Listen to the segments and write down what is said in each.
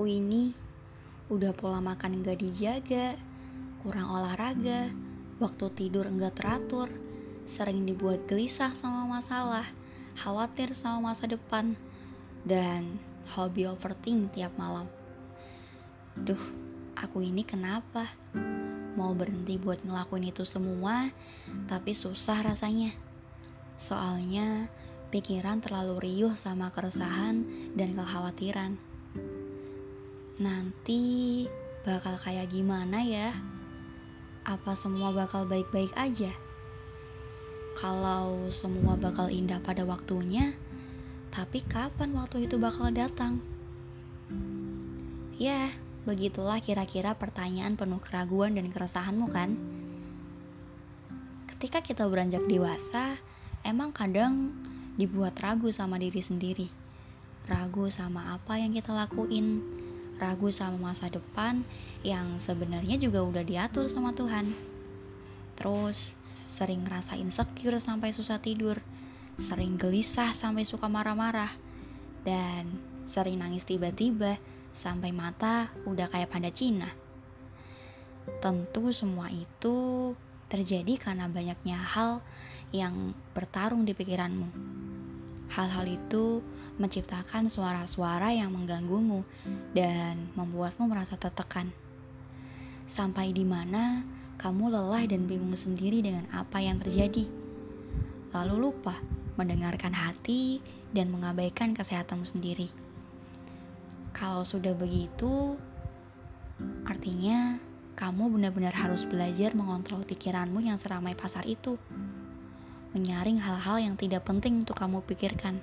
Aku ini udah pola makan enggak dijaga, kurang olahraga, waktu tidur enggak teratur, sering dibuat gelisah sama masalah, khawatir sama masa depan, dan hobi overthink tiap malam. Duh, aku ini kenapa? Mau berhenti buat ngelakuin itu semua, tapi susah rasanya. Soalnya pikiran terlalu riuh sama keresahan dan kekhawatiran. Nanti bakal kayak gimana ya? Apa semua bakal baik-baik aja? Kalau semua bakal indah pada waktunya, tapi kapan waktu itu bakal datang? Ya, begitulah kira-kira pertanyaan penuh keraguan dan keresahanmu kan? Ketika kita beranjak dewasa, emang kadang dibuat ragu sama diri sendiri. Ragu sama apa yang kita lakuin, ragu sama masa depan yang sebenarnya juga udah diatur sama Tuhan. Terus sering ngerasa insecure sampai susah tidur, sering gelisah sampai suka marah-marah, dan sering nangis tiba-tiba sampai mata udah kayak panda Cina. Tentu semua itu terjadi karena banyaknya hal yang bertarung di pikiranmu. Hal-hal itu menciptakan suara-suara yang mengganggumu dan membuatmu merasa tertekan. Sampai di mana kamu lelah dan bingung sendiri dengan apa yang terjadi. Lalu lupa mendengarkan hati dan mengabaikan kesehatanmu sendiri. Kalau sudah begitu, artinya kamu benar-benar harus belajar mengontrol pikiranmu yang seramai pasar itu. Menyaring hal-hal yang tidak penting untuk kamu pikirkan.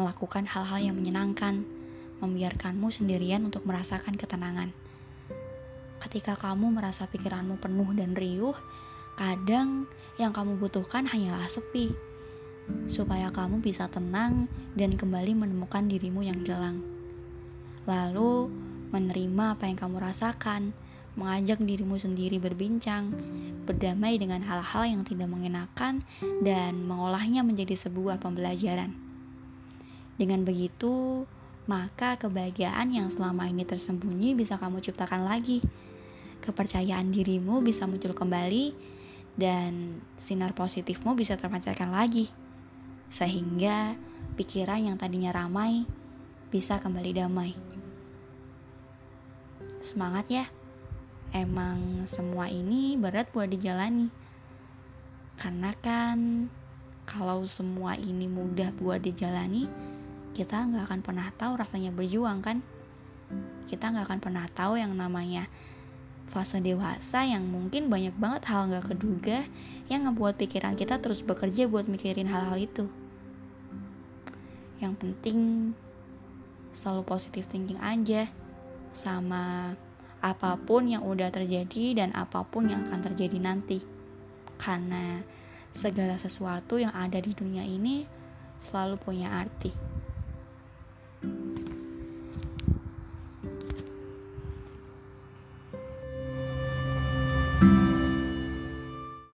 Melakukan hal-hal yang menyenangkan, membiarkanmu sendirian untuk merasakan ketenangan. Ketika kamu merasa pikiranmu penuh dan riuh, kadang yang kamu butuhkan hanyalah sepi, supaya kamu bisa tenang dan kembali menemukan dirimu yang jelang. Lalu, menerima apa yang kamu rasakan, mengajak dirimu sendiri berbincang, berdamai dengan hal-hal yang tidak mengenakan, dan mengolahnya menjadi sebuah pembelajaran. Dengan begitu, maka kebahagiaan yang selama ini tersembunyi bisa kamu ciptakan lagi. Kepercayaan dirimu bisa muncul kembali dan sinar positifmu bisa terpancarkan lagi. Sehingga pikiran yang tadinya ramai bisa kembali damai. Semangat ya. Emang semua ini berat buat dijalani. Karena kan kalau semua ini mudah buat dijalani, kita nggak akan pernah tahu rasanya berjuang kan kita nggak akan pernah tahu yang namanya fase dewasa yang mungkin banyak banget hal nggak keduga yang ngebuat pikiran kita terus bekerja buat mikirin hal-hal itu yang penting selalu positif thinking aja sama apa pun yang udah terjadi dan apa pun yang akan terjadi nanti karena segala sesuatu yang ada di dunia ini selalu punya arti.